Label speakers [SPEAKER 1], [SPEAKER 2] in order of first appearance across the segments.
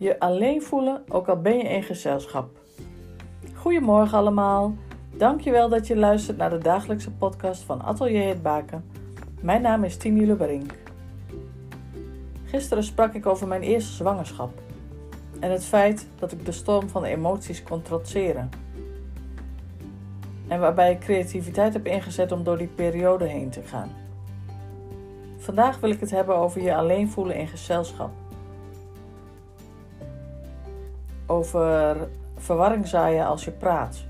[SPEAKER 1] Je alleen voelen, ook al ben je in gezelschap. Goedemorgen allemaal. Dankjewel dat je luistert naar de dagelijkse podcast van Atelier Het Baken. Mijn naam is Tini Leberink. Gisteren sprak ik over mijn eerste zwangerschap en het feit dat ik de storm van emoties kon trotseren. En waarbij ik creativiteit heb ingezet om door die periode heen te gaan. Vandaag wil ik het hebben over je alleen voelen in gezelschap. Over verwarring zaaien als je praat.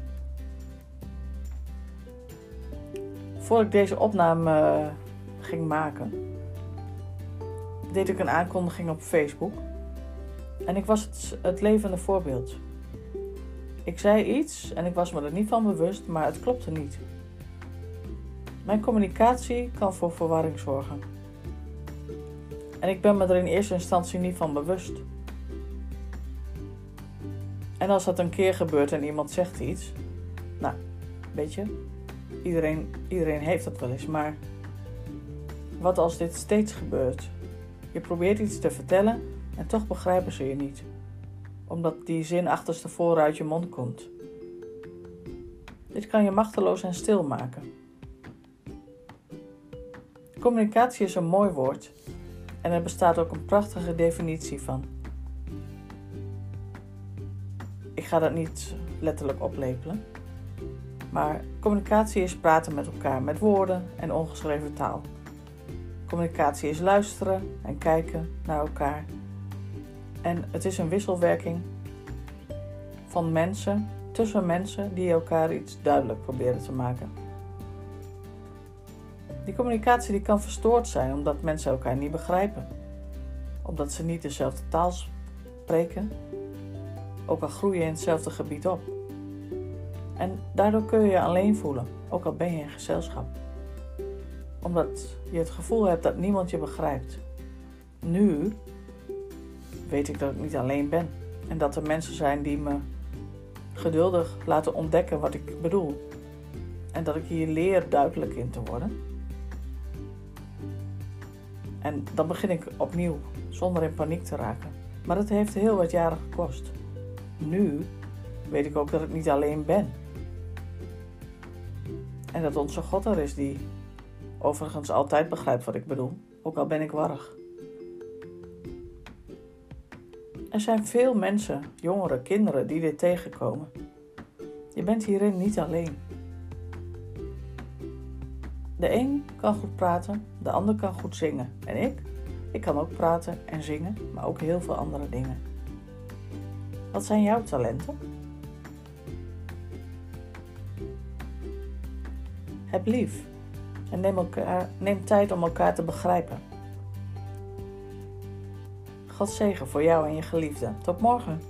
[SPEAKER 1] Voor ik deze opname eh, ging maken, deed ik een aankondiging op Facebook. En ik was het, het levende voorbeeld. Ik zei iets en ik was me er niet van bewust, maar het klopte niet. Mijn communicatie kan voor verwarring zorgen. En ik ben me er in eerste instantie niet van bewust. En als dat een keer gebeurt en iemand zegt iets, nou, weet je, iedereen, iedereen heeft dat wel eens, maar wat als dit steeds gebeurt? Je probeert iets te vertellen en toch begrijpen ze je niet, omdat die zin achterstevoren uit je mond komt. Dit kan je machteloos en stil maken. Communicatie is een mooi woord en er bestaat ook een prachtige definitie van. Ga dat niet letterlijk oplepelen. Maar communicatie is praten met elkaar met woorden en ongeschreven taal. Communicatie is luisteren en kijken naar elkaar. En het is een wisselwerking van mensen, tussen mensen die elkaar iets duidelijk proberen te maken. Die communicatie die kan verstoord zijn omdat mensen elkaar niet begrijpen. Omdat ze niet dezelfde taal spreken, ook al groei je in hetzelfde gebied op. En daardoor kun je je alleen voelen, ook al ben je in gezelschap. Omdat je het gevoel hebt dat niemand je begrijpt. Nu weet ik dat ik niet alleen ben en dat er mensen zijn die me geduldig laten ontdekken wat ik bedoel. En dat ik hier leer duidelijk in te worden. En dan begin ik opnieuw, zonder in paniek te raken. Maar het heeft heel wat jaren gekost. Nu weet ik ook dat ik niet alleen ben. En dat onze God er is die overigens altijd begrijpt wat ik bedoel, ook al ben ik warrig. Er zijn veel mensen, jongeren, kinderen die dit tegenkomen. Je bent hierin niet alleen. De een kan goed praten, de ander kan goed zingen. En ik? Ik kan ook praten en zingen, maar ook heel veel andere dingen. Wat zijn jouw talenten? Heb lief en neem, neem tijd om elkaar te begrijpen. God zegen voor jou en je geliefde. Tot morgen.